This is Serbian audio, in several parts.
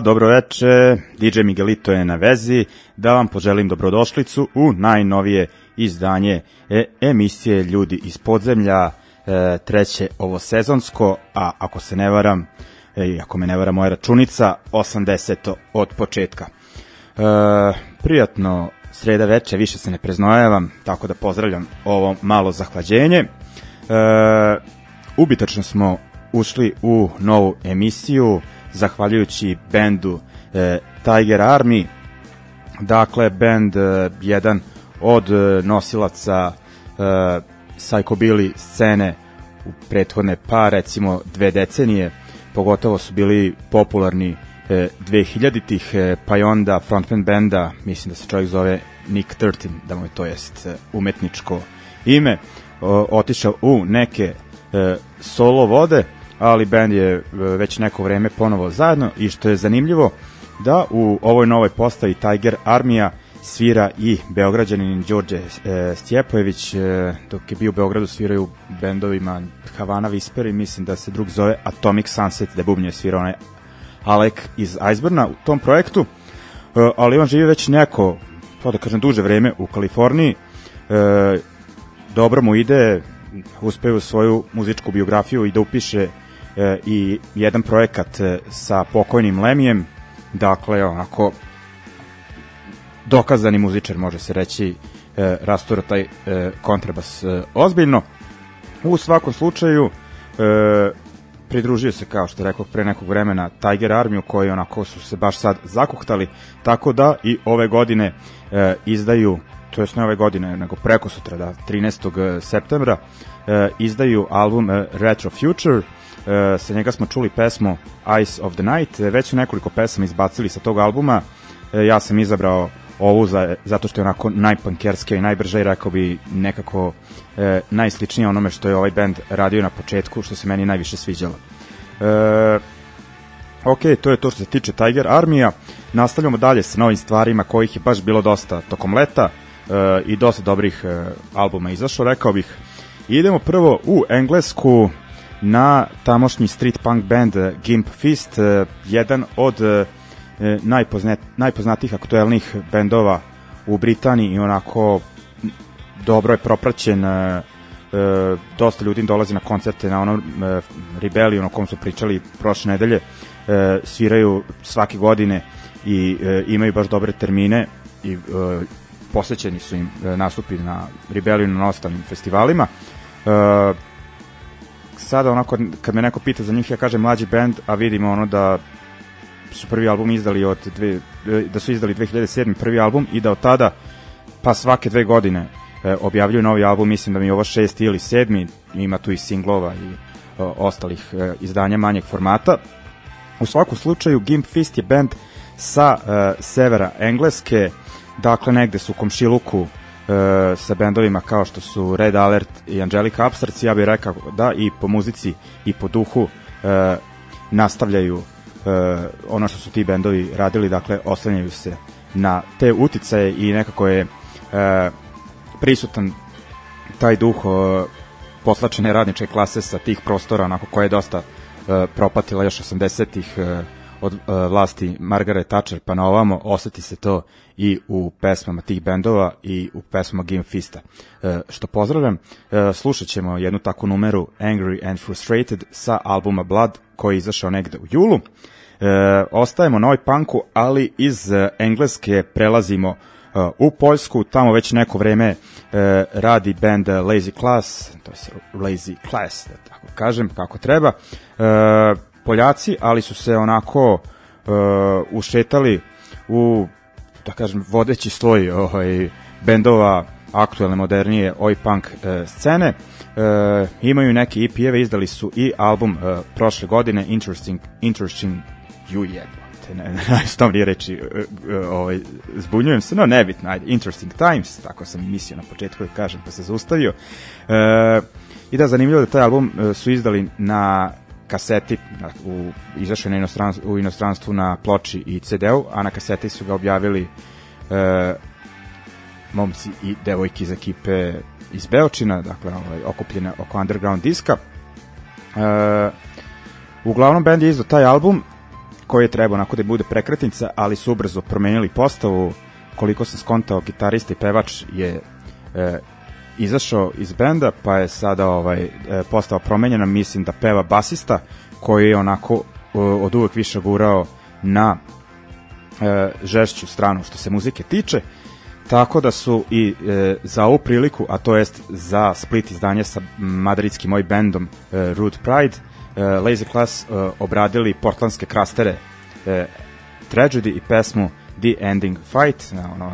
Dobro veče, DJ Miguelito je na vezi, da vam poželim dobrodošlicu u najnovije izdanje e, emisije Ljudi iz podzemlja, e, treće ovo sezonsko, a ako se ne varam, e, ako me ne vara moja računica, 80. od početka. E, prijatno sreda veče, više se ne preznojavam, tako da pozdravljam ovo malo zahlađenje. E, ubitačno smo ušli u novu emisiju, zahvaljujući bendu e, Tiger Army. Dakle, bend e, jedan od e, nosilaca e, psychobilly scene u prethodne pa recimo dve decenije, pogotovo su bili popularni e, 2000-ih, e, pa i onda frontman benda, mislim da se čovjek zove Nick 13, da mu je to jest e, umetničko ime, o, otišao u neke e, solo vode, ali band je e, već neko vreme ponovo zajedno i što je zanimljivo da u ovoj novoj postavi Tiger Armija svira i beograđanin Đorđe e, Stjepojević, e, dok je bio u Beogradu sviraju bendovima Havana Whisper i mislim da se drug zove Atomic Sunset, da bubnje svira onaj Alek iz Iceburna u tom projektu, e, ali on živi već neko, pa da kažem, duže vreme u Kaliforniji, e, dobro mu ide, uspeo svoju muzičku biografiju i da upiše i jedan projekat e, sa pokojnim Lemijem, dakle onako dokazani muzičar može se reći e, rastura taj e, kontrabas e, ozbiljno. U svakom slučaju e, pridružio se kao što rekao pre nekog vremena Tiger Armiju koji onako su se baš sad zakuhtali tako da i ove godine e, izdaju to jest ne ove godine nego preko sutra da 13. septembra e, izdaju album e, Retro Future E, sa njega smo čuli pesmu Ice of the Night, e, već su nekoliko pesama izbacili sa tog albuma, e, ja sam izabrao ovu za, zato što je onako najpankerska i najbrža i rekao bi nekako e, najsličnije onome što je ovaj band radio na početku, što se meni najviše sviđalo. E, ok, to je to što se tiče Tiger Armija. Nastavljamo dalje sa novim stvarima kojih je baš bilo dosta tokom leta e, i dosta dobrih e, albuma izašlo, rekao bih. Idemo prvo u Englesku, na tamošnji street punk band eh, Gimp Fist, eh, jedan od eh, najpoznat, najpoznatijih aktuelnih bendova u Britaniji. I onako dobro je propraćen dosta ljudi dolazi na koncerte na onom Rebellion o kom su pričali prošle nedelje sviraju svake godine i imaju baš dobre termine i posvećeni su im nastupi na Rebellion na ostalim festivalima sada onako kad me neko pita za njih ja kažem mlađi band, a vidimo ono da su prvi album izdali od dve, da su izdali 2007 prvi album i da od tada pa svake dve godine e, objavljuju novi album, mislim da mi je ovo šesti ili sedmi, ima tu i singlova i o, ostalih e, izdanja manjeg formata. U svakom slučaju Gimp Fist je band sa uh, severa Engleske, dakle negde su u komšiluku sa bendovima kao što su Red Alert i Angelica Abstracts, ja bih rekao da i po muzici i po duhu uh, nastavljaju uh, ono što su ti bendovi radili, dakle oslanjaju se na te uticaje i nekako je uh, prisutan taj duh uh, poslačene radničke klase sa tih prostora, onako koja je dosta uh, propatila još 80-ih uh, od uh, vlasti Margaret Thatcher pa na ovamo, oseti se to i u pesmama tih bendova i u pesmama Game Fista. Uh, što pozdravljam, uh, slušat ćemo jednu takvu numeru Angry and Frustrated sa albuma Blood koji je izašao negde u julu. Uh, ostajemo na ovoj punku, ali iz Engleske prelazimo uh, u Poljsku, tamo već neko vreme uh, radi band Lazy Class, to je Lazy Class, da tako kažem, kako treba. Uh, Poljaci, ali su se onako uh, ušetali u da kažem vodeći sloj ovaj bendova aktuelne modernije oj punk uh, scene. Uh, imaju neke EP-eve, izdali su i album uh, prošle godine Interesting Interesting You jebote, ne, ne, što mi reći, uh, uh, ovaj, zbunjujem se, no nebitno, ajde, Interesting Times, tako sam i mislio na početku da kažem, pa se zaustavio. Uh, I da, zanimljivo da taj album uh, su izdali na kaseti u, izašao na inostranstvu, u inostranstvu na ploči i CD-u, a na kaseti su ga objavili e, momci i devojke iz ekipe iz Beočina, dakle ovaj, okupljene oko underground diska. E, uglavnom band je izdao taj album koji je trebao onako da bude prekretnica, ali su ubrzo promenili postavu, koliko sam skontao, gitarista i pevač je e, izašao iz benda, pa je sada ovaj e, postao promenjena, mislim da peva basista koji je onako od uvek više gurao na e, žešću stranu što se muzike tiče. Tako da su i e, za ovu priliku, a to jest za split izdanje sa madridskim moj bendom e, Root Pride, e, Lazy Class e, obradili portlandske krastere e, Tragedy i pesmu The Ending Fight. E, ono,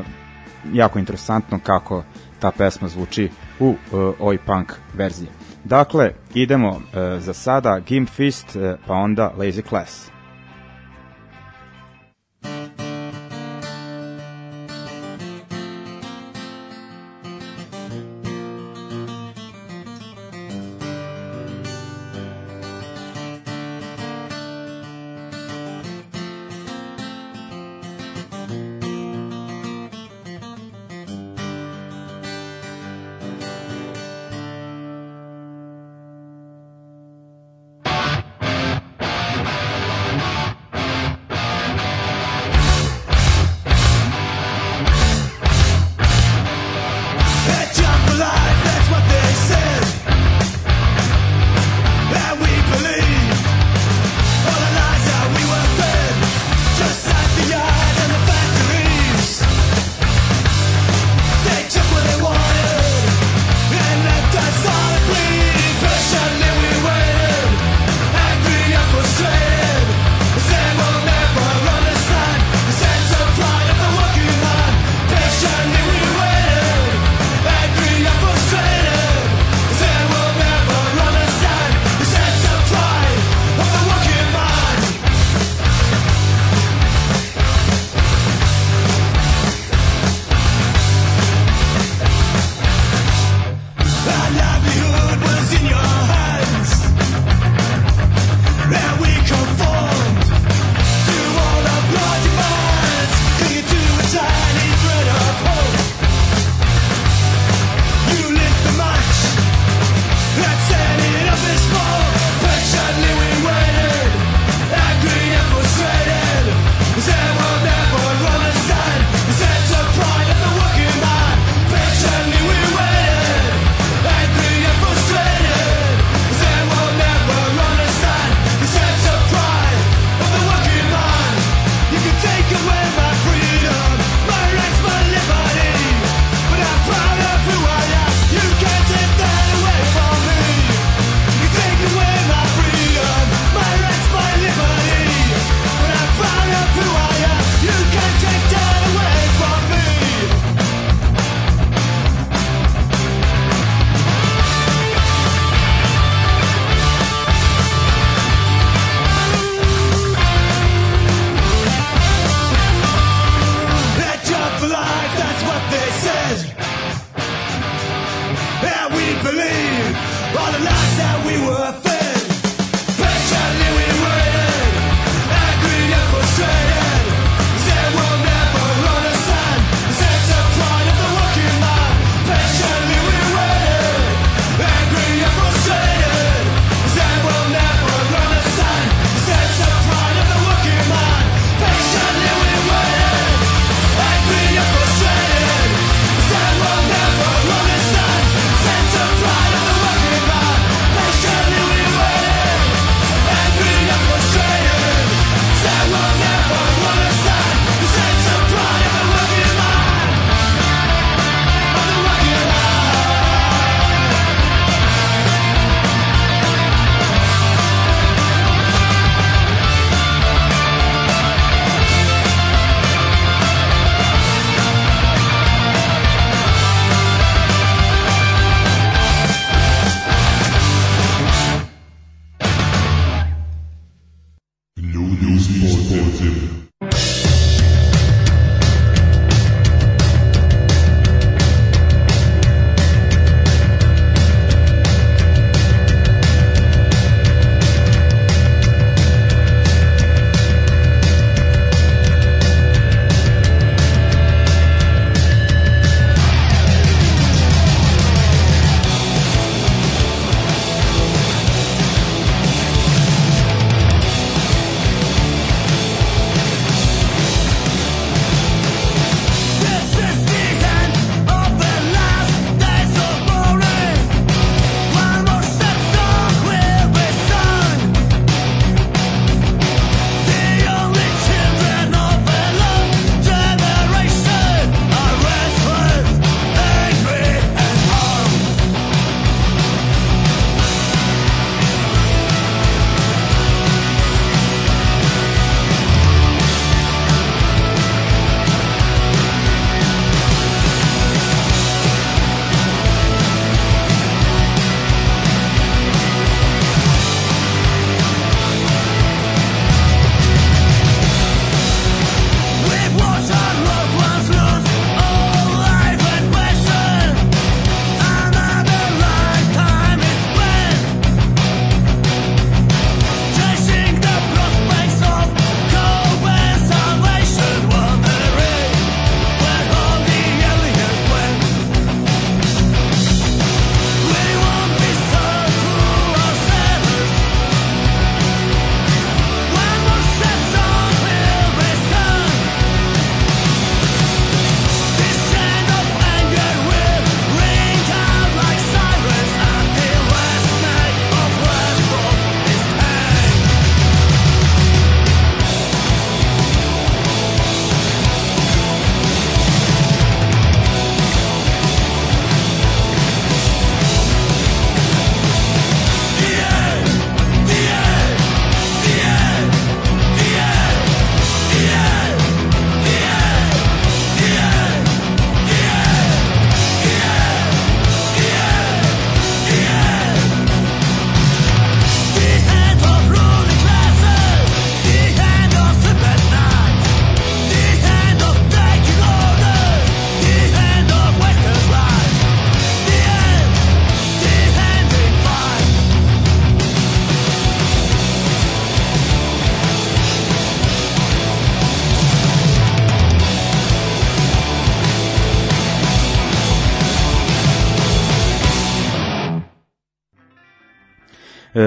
jako interesantno kako ta pesma zvuči u uh, oj punk verziji. Dakle, idemo uh, za sada Gimp Fist, uh, pa onda Lazy Class.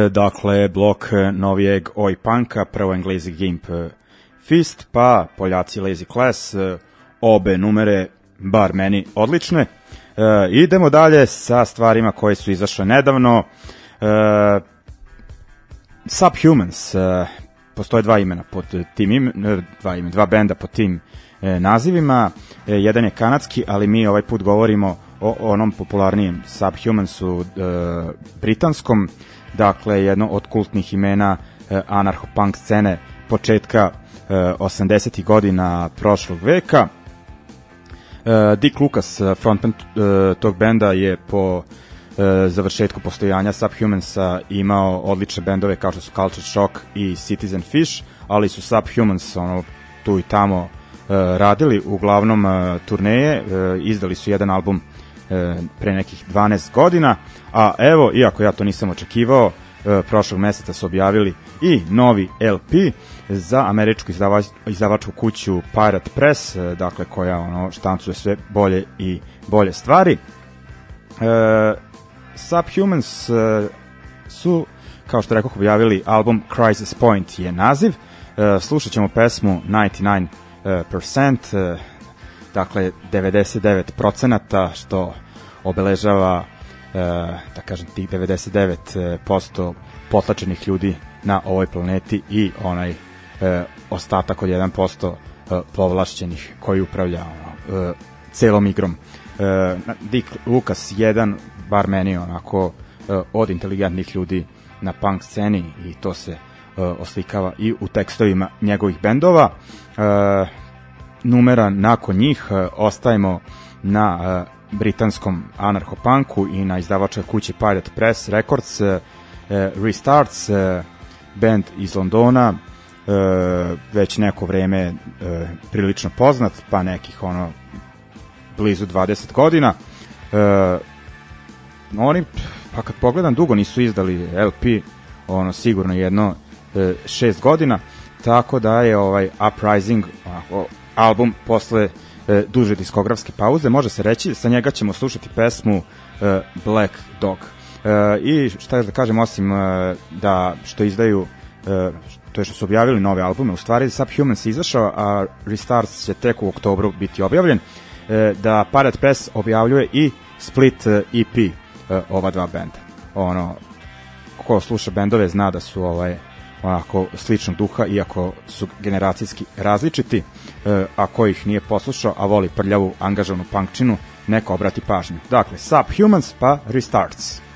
Dakle, blok e, novijeg Oi Punka, prvo englezi Gimp e, Fist, pa Poljaci Lazy Class, obe numere, bar meni, odlične. E, idemo dalje sa stvarima koje su izašle nedavno. E, Subhumans, e, postoje dva imena pod tim im, dva imena, dva benda pod tim e, nazivima. E, jedan je kanadski, ali mi ovaj put govorimo o onom popularnijem Subhumansu e, britanskom dakle jedno od kultnih imena e, anarcho-punk scene početka e, 80. godina prošlog veka. E, Dick Lucas, frontman e, tog benda, je po e, završetku postojanja Subhumansa imao odlične bendove kao što su Culture Shock i Citizen Fish, ali su Subhumans ono, tu i tamo e, radili uglavnom e, turneje, e, izdali su jedan album e, pre nekih 12 godina, a evo, iako ja to nisam očekivao, e, prošlog meseca su objavili i novi LP za američku izdavač, izdavačku kuću Pirate Press, e, dakle koja ono štancuje sve bolje i bolje stvari. E, Subhumans e, su, kao što rekao, objavili album Crisis Point je naziv. E, slušat ćemo pesmu 99%, e, dakle 99% što obeležava e, da kažem tih 99% potlačenih ljudi na ovoj planeti i onaj e, ostatak od 1% e, povlašćenih koji upravlja ono, e, celom igrom. E, Dick Lucas jedan, bar meni onako e, od inteligentnih ljudi na punk sceni i to se e, oslikava i u tekstovima njegovih bendova. E, numera nakon njih e, ostajemo na e, britanskom anarcho-punku i na izdavačkoj kući Pirate Press Records e, Restarts band iz Londona već neko vreme prilično poznat pa nekih ono blizu 20 godina. Oni pa kad pogledam dugo nisu izdali LP ono sigurno jedno e, šest godina tako da je ovaj Uprising album posle e, duže diskografske pauze, može se reći, sa njega ćemo slušati pesmu e, Black Dog. E, I šta je da kažem, osim e, da što izdaju e, to je što su objavili nove albume, u stvari Subhumans je izašao, a Restarts će tek u oktobru biti objavljen, e, da Pirate Press objavljuje i Split e, EP e, ova dva benda. Ono, ko sluša bendove zna da su ovaj onako sličnog duha, iako su generacijski različiti, e, a ih nije poslušao, a voli prljavu angažavnu punkčinu, neka obrati pažnju. Dakle, Subhumans pa Restarts.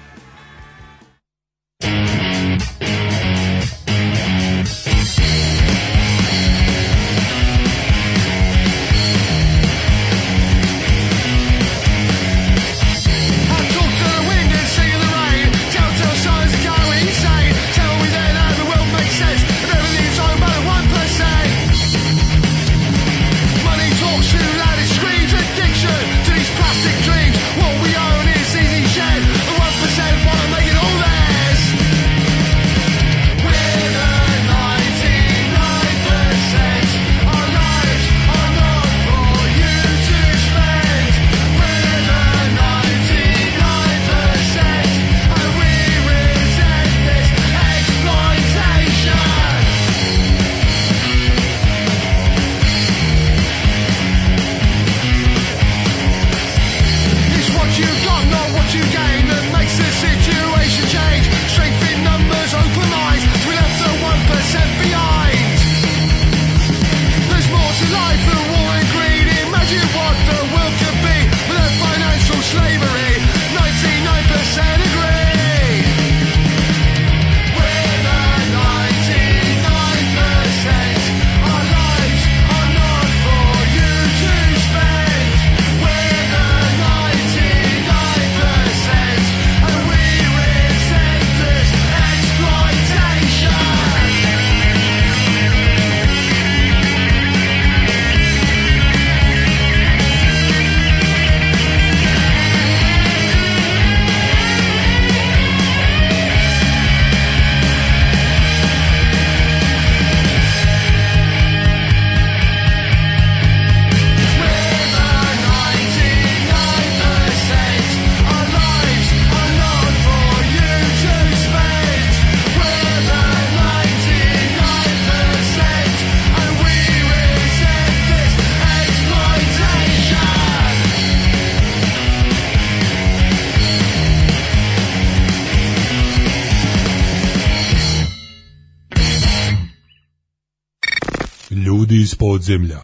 Podzemlja.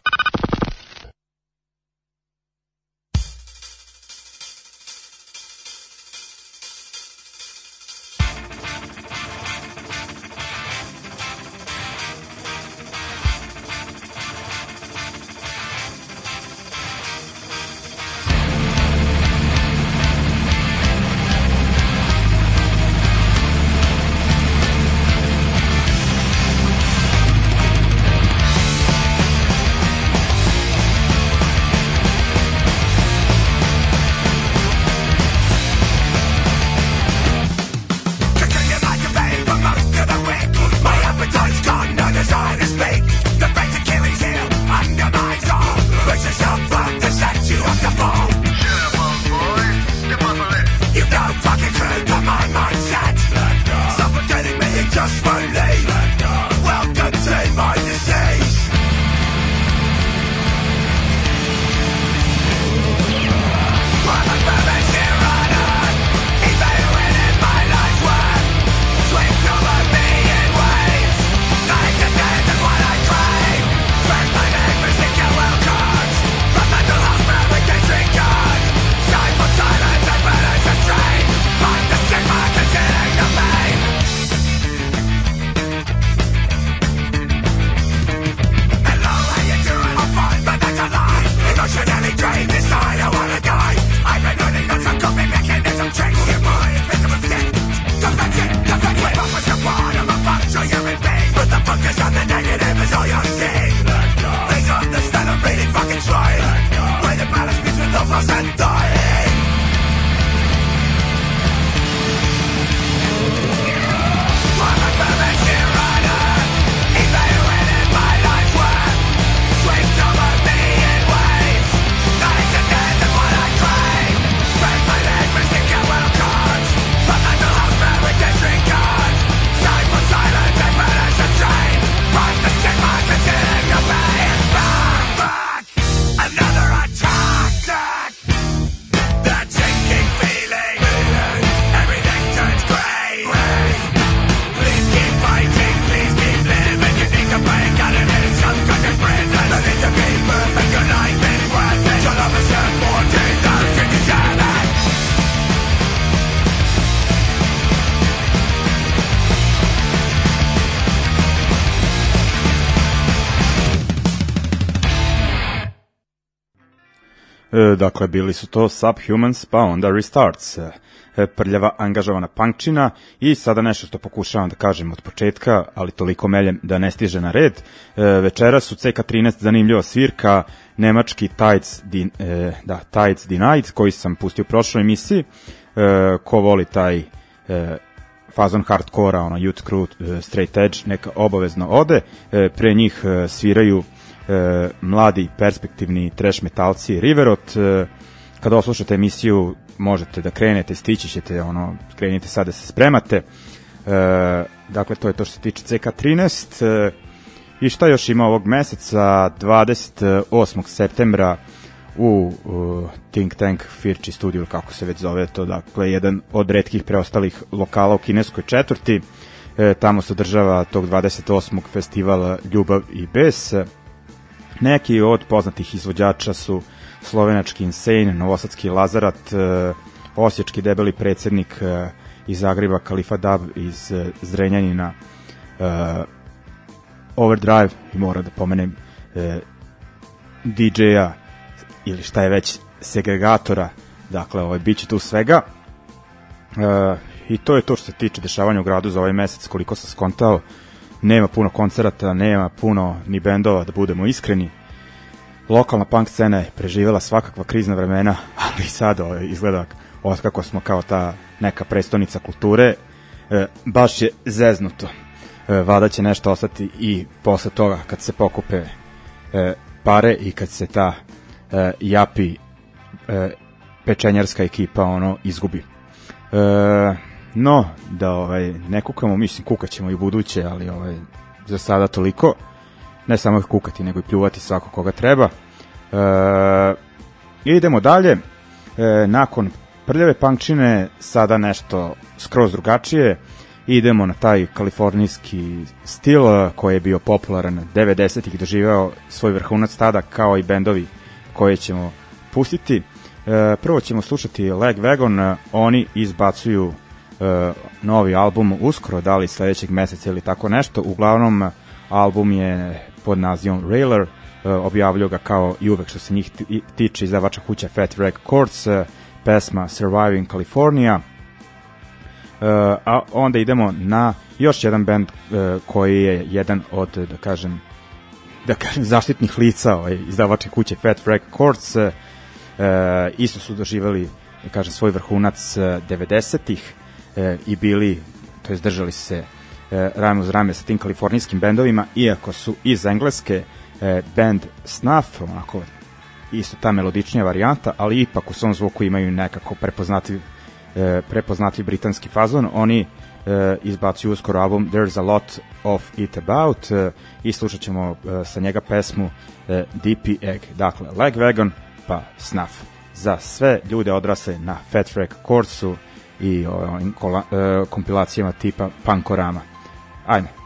E, dakle, bili su to Subhumans, pa onda Restarts, e, prljava angažovana punkčina i sada nešto što pokušavam da kažem od početka, ali toliko meljem da ne stiže na red. E, večeras su CK13 zanimljiva svirka, nemački Tides, di, e, da, Tides Denied, koji sam pustio u prošloj emisiji. Ko voli taj fazon hardkora, ono Youth Crew, Straight Edge, neka obavezno ode. Pre njih sviraju e, mladi perspektivni trash metalci Riverot. E, kada oslušate emisiju možete da krenete, stići ćete, ono, krenite sad da se spremate. E, dakle, to je to što se tiče CK13. E, I šta još ima ovog meseca, 28. septembra u uh, Think Tank Firči studiju, kako se već zove to, dakle, jedan od redkih preostalih lokala u kineskoj četvrti. E, tamo se održava tog 28. festivala Ljubav i bes. Neki od poznatih izvođača su slovenački Insane, novosadski Lazarat, e, osječki debeli predsednik e, iz Zagreba, Kalifa Dab iz e, Zrenjanina, Overdrive i mora da pomenem DJ-a ili šta je već segregatora, dakle ovaj, bit će tu svega. I to je to što se tiče dešavanja u gradu za ovaj mesec, koliko sam skontao nema puno koncerata, nema puno ni bendova, da budemo iskreni. Lokalna punk scena je preživela svakakva krizna vremena, ali sad ovaj, izgleda otkako smo kao ta neka prestonica kulture, e, baš je zeznuto. E, vada će nešto ostati i posle toga kad se pokupe e, pare i kad se ta e, japi e, pečenjarska ekipa ono izgubi. E, No, da ovaj, ne kukamo, mislim kukaćemo i buduće, ali ovaj, za sada toliko. Ne samo kukati, nego i pljuvati svako koga treba. E, idemo dalje. E, nakon prljave punkčine sada nešto skroz drugačije idemo na taj kalifornijski stil koji je bio popularan 90-ih doživeo svoj vrhunac tada kao i bendovi koje ćemo pustiti. Prvo ćemo slušati Leg Wagon, oni izbacuju novi album uskoro, da li sledećeg meseca ili tako nešto. Uglavnom, album je pod nazivom Railer, objavljaju ga kao i uvek što se njih tiče izdavača kuća Fat Records, pesma Surviving California, a onda idemo na još jedan band koji je jedan od, da kažem, da kažem, zaštitnih lica ovaj, izdavačke kuće Fat Records, isto su doživali, da kažem, svoj vrhunac 90-ih, e, i bili, to jest držali se e, rame uz rame sa tim kalifornijskim bendovima, iako su iz Engleske e, band Snuff, onako isto ta melodičnija varijanta, ali ipak u svom zvuku imaju nekako prepoznatljiv, e, prepoznatljiv britanski fazon. Oni e, izbacuju uskoro album There's a Lot of It About e, i slušat ćemo e, sa njega pesmu e, DP Egg. Dakle, Leg Wagon pa Snuff. Za sve ljude odrasle na Fat Wreck Course-u i ovim kola, e, kompilacijama tipa Pankorama. Ajme.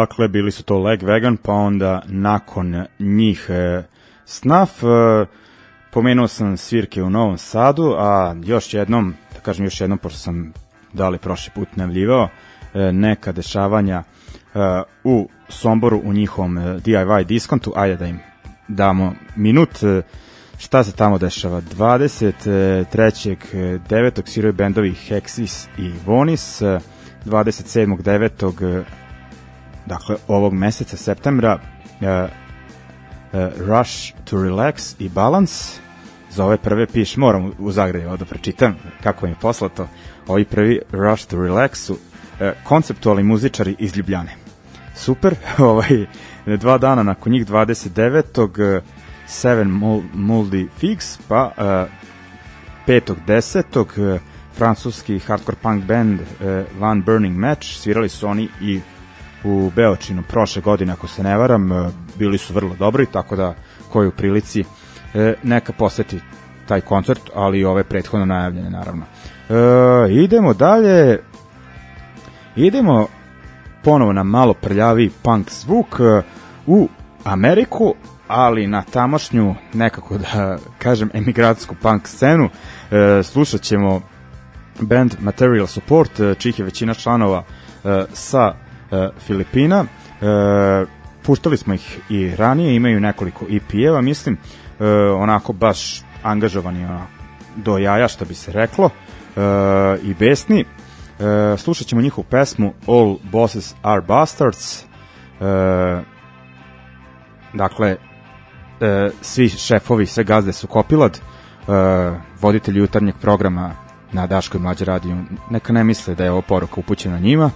Dakle, bili su to Leg Vegan, pa onda nakon njih e, Snaf. E, pomenuo sam svirke u Novom Sadu, a još jednom, da kažem još jednom, pošto sam dali prošli put najavljivao, e, neka dešavanja e, u Somboru u njihovom e, DIY diskontu, ajde da im damo minut. E, šta se tamo dešava? 23.9. sviraju bendovi Hexis i Vonis, e, 27.9 dakle ovog meseca septembra uh, uh, Rush to Relax i Balance za ove prve piš, moram u zagradi ovo da pročitam kako im je poslato ovi prvi Rush to Relax su uh, konceptualni muzičari iz Ljubljane super, ovaj, dva dana nakon njih 29. Uh, Seven Moldy Figs pa uh, 5.10. Uh, francuski hardcore punk band uh, Van Burning Match svirali su oni i u Beočinu prošle godine, ako se ne varam, e, bili su vrlo dobri, tako da koji u prilici e, neka poseti taj koncert, ali i ove prethodno najavljene, naravno. E, idemo dalje, idemo ponovo na malo prljavi punk zvuk e, u Ameriku, ali na tamošnju nekako da kažem emigratsku punk scenu e, slušat ćemo band Material Support, čih je većina članova e, sa Filipina. E, puštali smo ih i ranije, imaju nekoliko EP-eva, mislim, e, onako baš angažovani onako, do jaja, što bi se reklo, e, i besni. E, slušat ćemo njihovu pesmu All Bosses Are Bastards. E, dakle, e, svi šefovi, sve gazde su kopilad, e, voditelj jutarnjeg programa na Daškoj mlađe radiju, neka ne misle da je ovo poruka upućena njima,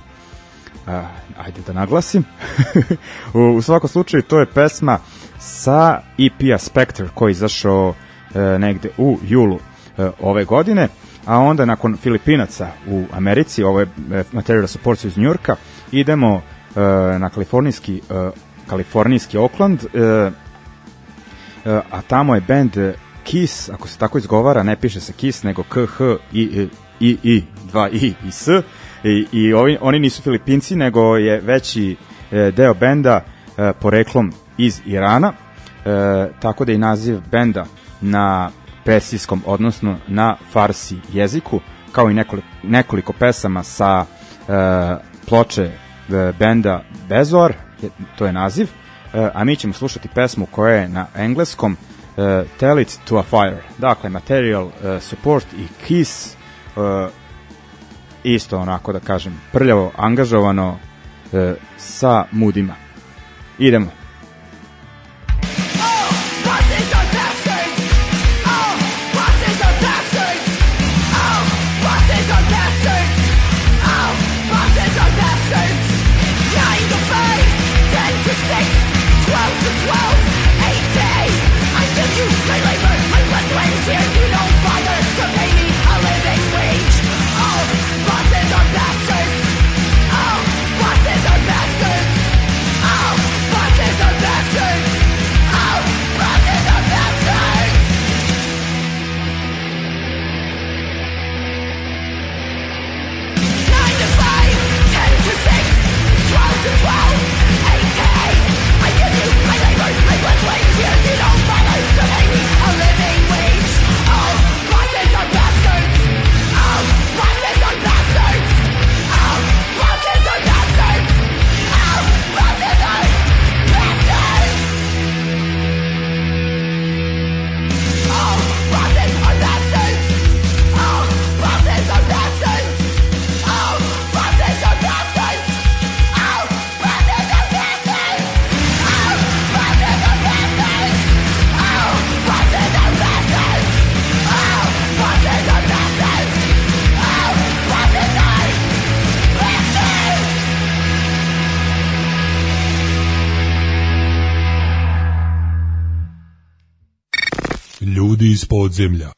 ajde da naglasim. u, u svakom slučaju to je pesma sa EP-a Spectre koji je izašao e, negde u julu e, ove godine, a onda nakon Filipinaca u Americi, ovo je e, Material Support iz Njurka, idemo e, na kalifornijski e, kalifornijski Oakland, e, e, a tamo je band Kiss, ako se tako izgovara, ne piše se Kiss, nego K, H, I, I, I, 2 I i S, i, i ovi, oni nisu Filipinci, nego je veći e, deo benda e, poreklom iz Irana, e, tako da i naziv benda na persijskom, odnosno na farsi jeziku, kao i nekoliko, nekoliko pesama sa e, ploče e, benda Bezor, je, to je naziv, e, a mi ćemo slušati pesmu koja je na engleskom e, Tell It to a Fire. Dakle, Material e, Support i Kiss e, isto onako da kažem prljavo angažovano e, sa mudima. Idemo. Ljudi iz podzemlja.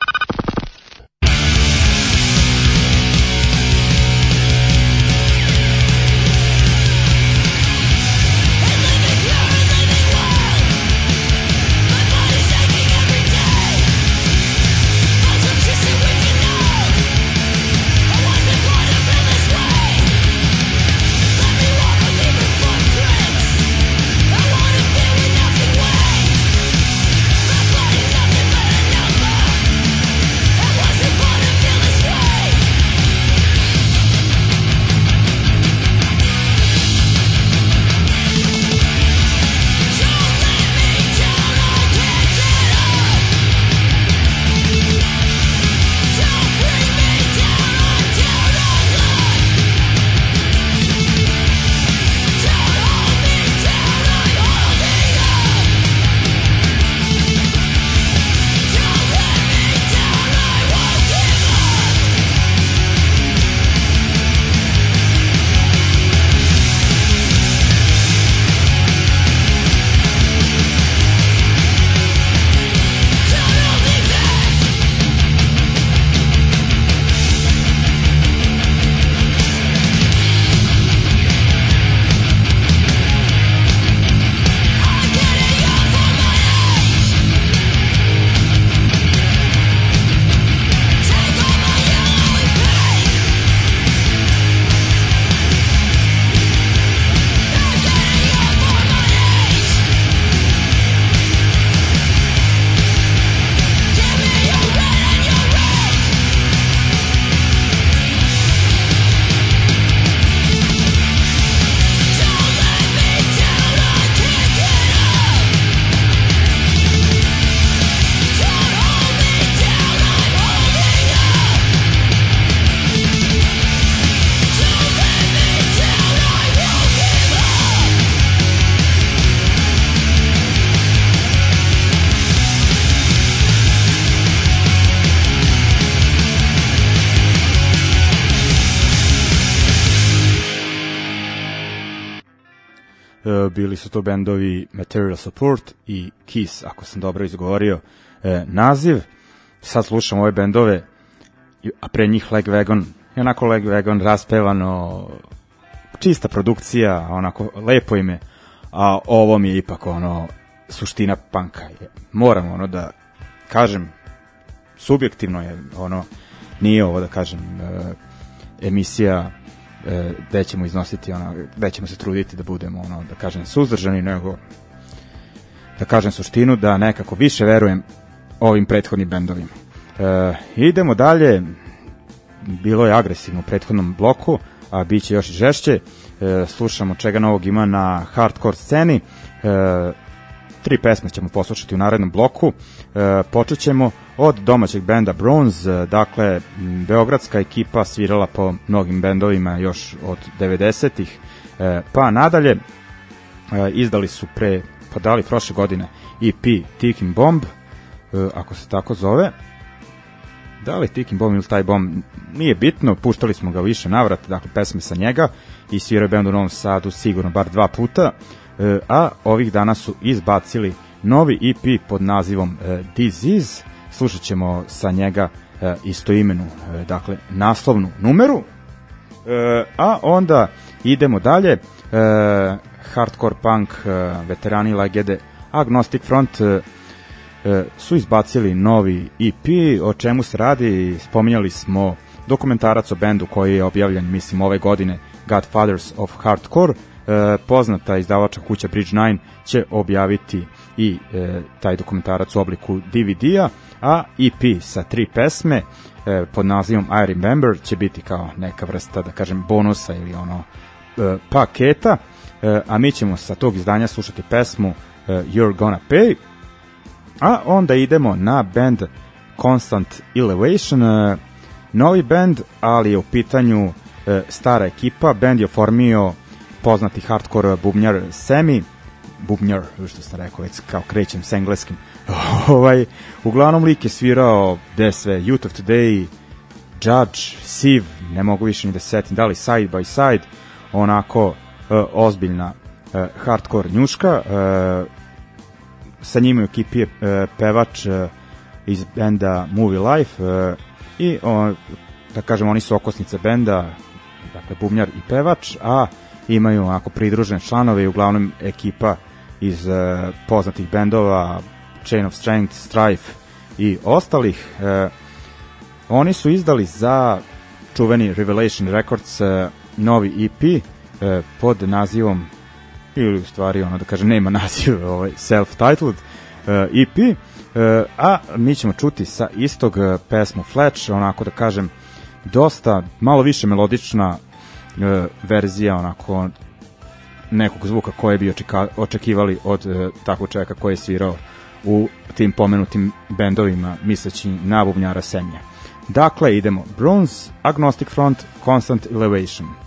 Bili su to bendovi Material Support i Kiss, ako sam dobro izgovorio e, naziv. Sad slušam ove bendove, a pre njih Leg Wagon, i onako Leg Wagon raspevano, čista produkcija, onako lepo ime, a ovo mi je ipak ono suština panka. Moram ono da kažem, subjektivno je ono, nije ovo da kažem e, emisija e, gde ćemo iznositi ono, gde ćemo se truditi da budemo ono, da kažem suzdržani, nego da kažem suštinu, da nekako više verujem ovim prethodnim bendovima. E, idemo dalje, bilo je agresivno u prethodnom bloku, a bit će još i žešće. E, slušamo čega novog ima na hardcore sceni. E, tri pesme ćemo poslušati u narednom bloku. E, počet ćemo od domaćeg benda Bronze, e, dakle, beogradska ekipa svirala po mnogim bendovima još od 90-ih, e, pa nadalje e, izdali su pre, pa dali prošle godine EP Ticking Bomb, e, ako se tako zove, da li Ticking Bomb ili taj bomb, nije bitno, puštali smo ga više navrata, dakle pesme sa njega i svirao je bend u Novom Sadu sigurno bar dva puta, e, a ovih dana su izbacili novi EP pod nazivom e, Disease, slušat ćemo sa njega e, istoimenu, e, dakle naslovnu numeru, E, a onda idemo dalje. E, hardcore punk, e, veterani legende Agnostic Front e, e, su izbacili novi EP, o čemu se radi, spominjali smo dokumentarac o bendu koji je objavljen, mislim, ove godine, Godfathers of Hardcore, e, poznata izdavača kuća Bridge 9 će objaviti i e, taj dokumentarac u obliku DVD-a, a EP sa tri pesme e, pod nazivom I Remember će biti kao neka vrsta, da kažem, bonusa ili ono e, paketa, e, a mi ćemo sa tog izdanja slušati pesmu e, You're Gonna Pay, a onda idemo na band Constant Elevation, e, novi band, ali je u pitanju e, stara ekipa, band je oformio poznati hardcore bubnjar Semi, bubnjar, što sam rekao, već kao krećem s engleskim, ovaj, uglavnom lik je svirao gde sve, Youth of Today, Judge, Siv, ne mogu više ni da se setim, da li Side by Side, onako e, ozbiljna e, hardcore njuška, e, sa njima u ekipi je e, pevač e, iz benda Movie Life e, i o, da kažem oni su okosnica benda dakle bubnjar i pevač a imaju onako pridružene članove i uglavnom ekipa iz e, poznatih bendova Chain of Strength, Strife i ostalih. E, oni su izdali za čuveni Revelation Records e, novi EP e, pod nazivom ili u stvari ono da kažem nema naziv ovaj self-titled e, EP e, a mi ćemo čuti sa istog pesmu Fletch onako da kažem dosta malo više melodična verzija onako nekog zvuka koje bi očekivali od e, takvog čovjeka koji je svirao u tim pomenutim bendovima misleći na bubnjara Semja. Dakle, idemo Bronze, Agnostic Front, Constant Elevation.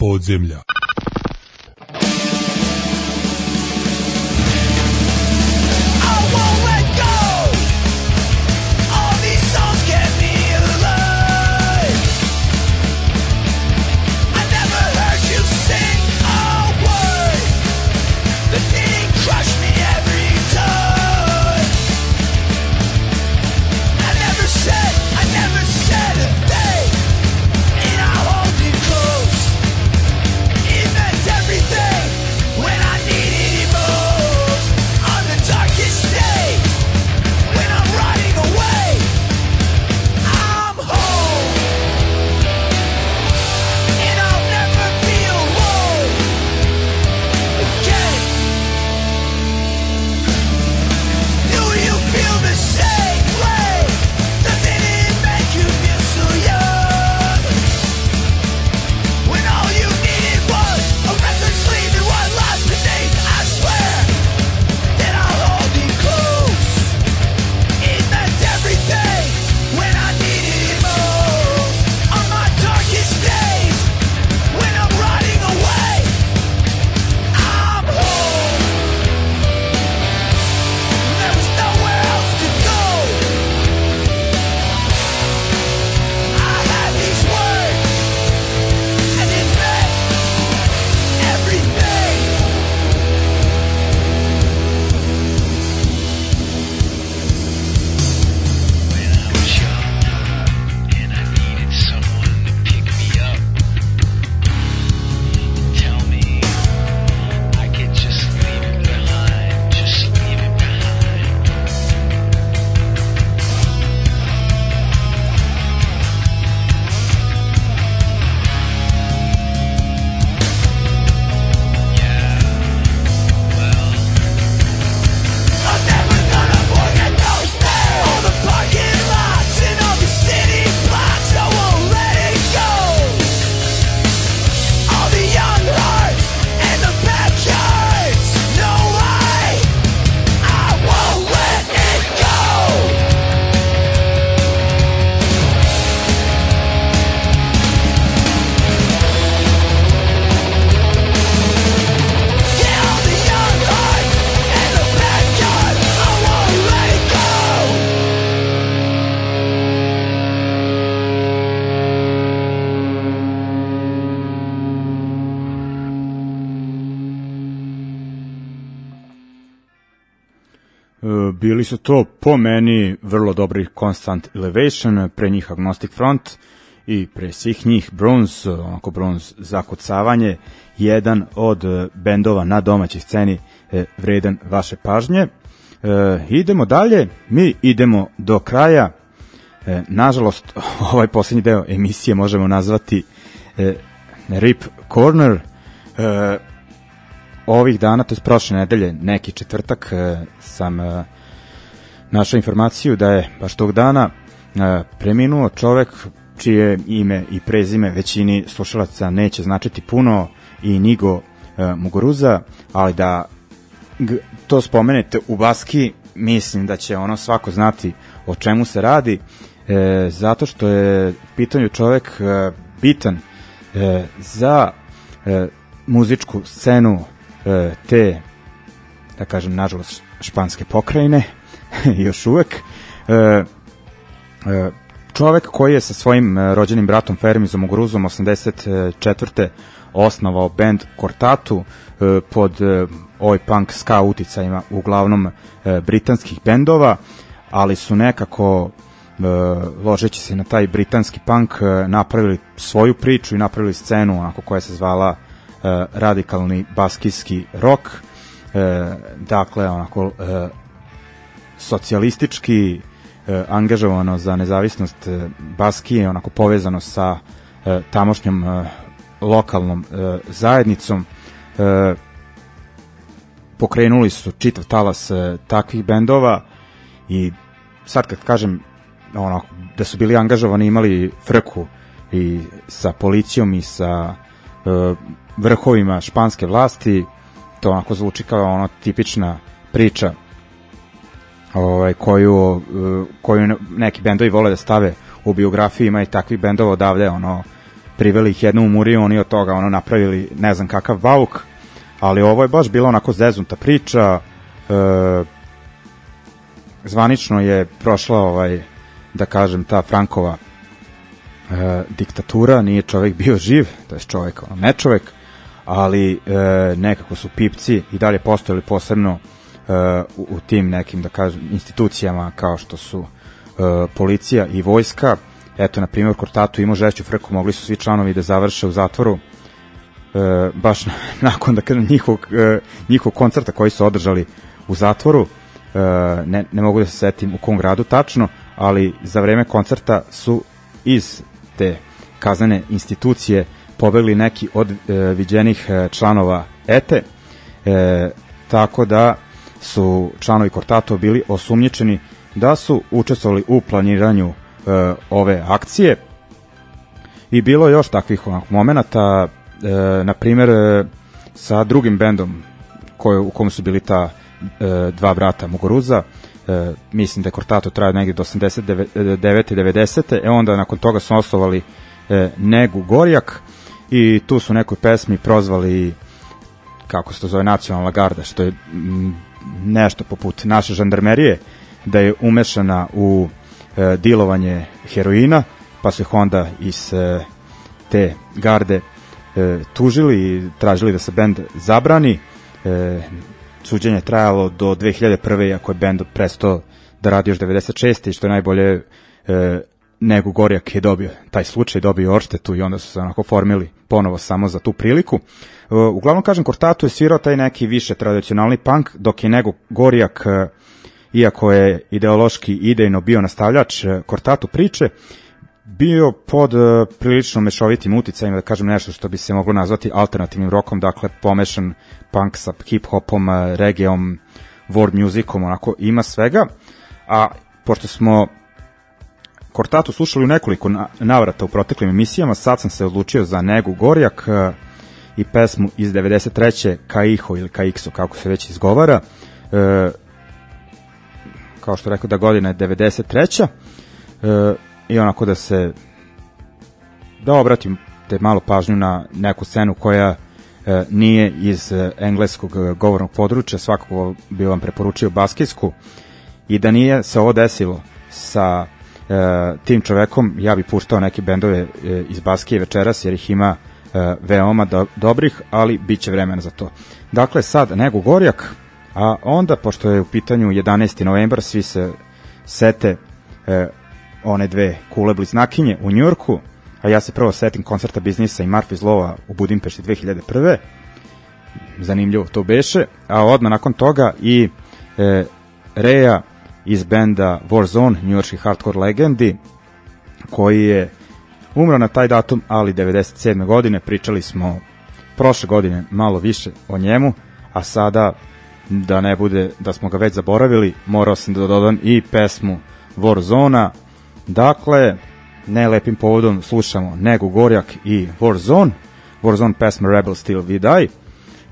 Ljudi iz bili su to po meni vrlo dobri Constant Elevation, pre njih Agnostic Front i pre svih njih Bronze, onako Bronze zakucavanje, jedan od e, bendova na domaćoj sceni e, vredan vaše pažnje. E, idemo dalje, mi idemo do kraja. E, nažalost, ovaj poslednji deo emisije možemo nazvati e, Rip Corner. E, ovih dana, to je prošle nedelje, neki četvrtak, e, sam e, našao informaciju da je baš tog dana e, preminuo čovek čije ime i prezime većini slušalaca neće značiti puno i Nigo e, Muguruza, ali da to spomenete u Baski, mislim da će ono svako znati o čemu se radi, e, zato što je pitanju čovek e, bitan e, za e, muzičku scenu e, te, da kažem, nažalost, španske pokrajine, još uvek. E, e, čovek koji je sa svojim e, rođenim bratom Fermizom Uguruzom 84. osnovao band Kortatu e, pod e, oj punk ska uticajima uglavnom e, britanskih bendova, ali su nekako e, ložeći se na taj britanski punk e, napravili svoju priču i napravili scenu onako koja se zvala e, radikalni baskijski rock e, dakle onako e, socijalistički e, angažovano za nezavisnost e, Baskije, onako povezano sa e, tamošnjom e, lokalnom e, zajednicom. E, pokrenuli su čitav talas e, takvih bendova i sad kad kažem ono, da su bili angažovani imali frku i sa policijom i sa e, vrhovima španske vlasti to onako zvuči kao ono tipična priča ovaj, koju, eh, koju neki bendovi vole da stave u biografiji, ima i takvih bendova odavde, ono, priveli ih jednom u oni od toga ono napravili ne znam kakav bauk, ali ovo je baš bila onako zezunta priča, e, zvanično je prošla ovaj, da kažem, ta Frankova e, diktatura, nije čovek bio živ, to je čovek, ono, ne čovek, ali e, nekako su pipci i dalje postojali posebno u, u tim nekim, da kažem, institucijama kao što su e, policija i vojska. Eto, na primjer, Kortatu imao žešću frku, mogli su svi članovi da završe u zatvoru e, baš na, nakon da kažem njihovog, e, njihovog koncerta koji su održali u zatvoru e, ne, ne mogu da se setim u kom gradu tačno ali za vreme koncerta su iz te kaznene institucije pobegli neki od e, viđenih e, članova ETE e, tako da su članovi Kortato bili osumnjičeni da su učestvovali u planiranju e, ove akcije i bilo još takvih momenata e, na primjer e, sa drugim bendom koje, u kom su bili ta e, dva brata Muguruza e, mislim da je Kortato trajao negdje do 89. 90. e onda nakon toga su osnovali e, Negu Gorjak i tu su nekoj pesmi prozvali kako se to zove nacionalna garda što je m, nešto poput naše žandarmerije da je umešana u e, dilovanje heroina pa su ih onda iz e, te garde e, tužili i tražili da se bend zabrani e, suđenje je trajalo do 2001. ako je bend prestao da radi još 96. i što je najbolje e, nego Gorjak je dobio taj slučaj, dobio odštetu i onda su se onako formili ponovo samo za tu priliku. E, uglavnom kažem, Kortatu je svirao taj neki više tradicionalni punk, dok je nego Gorjak, e, iako je ideološki idejno bio nastavljač e, Kortatu priče, bio pod prilično mešovitim uticajima, da kažem nešto što bi se moglo nazvati alternativnim rokom, dakle pomešan punk sa hip-hopom, reggaeom, world musicom, onako ima svega, a pošto smo Kortatu slušali u nekoliko na, navrata u proteklim emisijama, sad sam se odlučio za Negu Gorjak uh, i pesmu iz 93. Kaiho ili Kaikso, kako se već izgovara, uh, kao što rekao da godina je 93. Uh, i onako da se da obratim te malo pažnju na neku scenu koja e, nije iz e, engleskog e, govornog područja, svakako bi vam preporučio baskijsku i da nije se ovo desilo sa e, tim čovekom, ja bi puštao neke bendove e, iz Baskije večeras jer ih ima e, veoma do, dobrih, ali bit će vremena za to. Dakle, sad Nego Gorjak, A onda, pošto je u pitanju 11. novembar, svi se sete e, one dve kule bliznakinje u Njurku, a ja se prvo setim koncerta biznisa i Marfis Lova u Budimpešti 2001. Zanimljivo to beše, a odmah nakon toga i e, Reja iz benda Warzone, njujorski hardcore legendi, koji je umro na taj datum, ali 97. godine, pričali smo prošle godine malo više o njemu, a sada da ne bude da smo ga već zaboravili, morao sam da dodam i pesmu Warzona. Dakle, ne lepim povodom slušamo Negu Gorjak i Warzone, Warzone pesma Rebel Still We Die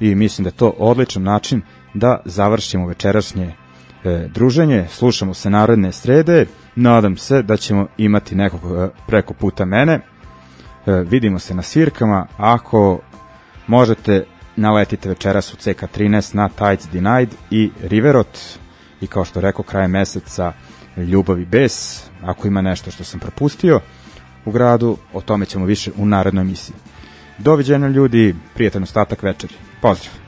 i mislim da je to odličan način da završimo večerašnje e, druženje, slušamo se naredne srede, nadam se da ćemo imati nekog e, preko puta mene, e, vidimo se na svirkama, ako možete naletite večeras u CK13 na Tides Denied i Riverot i kao što rekao krajem meseca Ljubav i bes, ako ima nešto što sam propustio u gradu, o tome ćemo više u narednoj emisiji. Doviđenja ljudi, prijatan ostatak večeri. Pozdrav!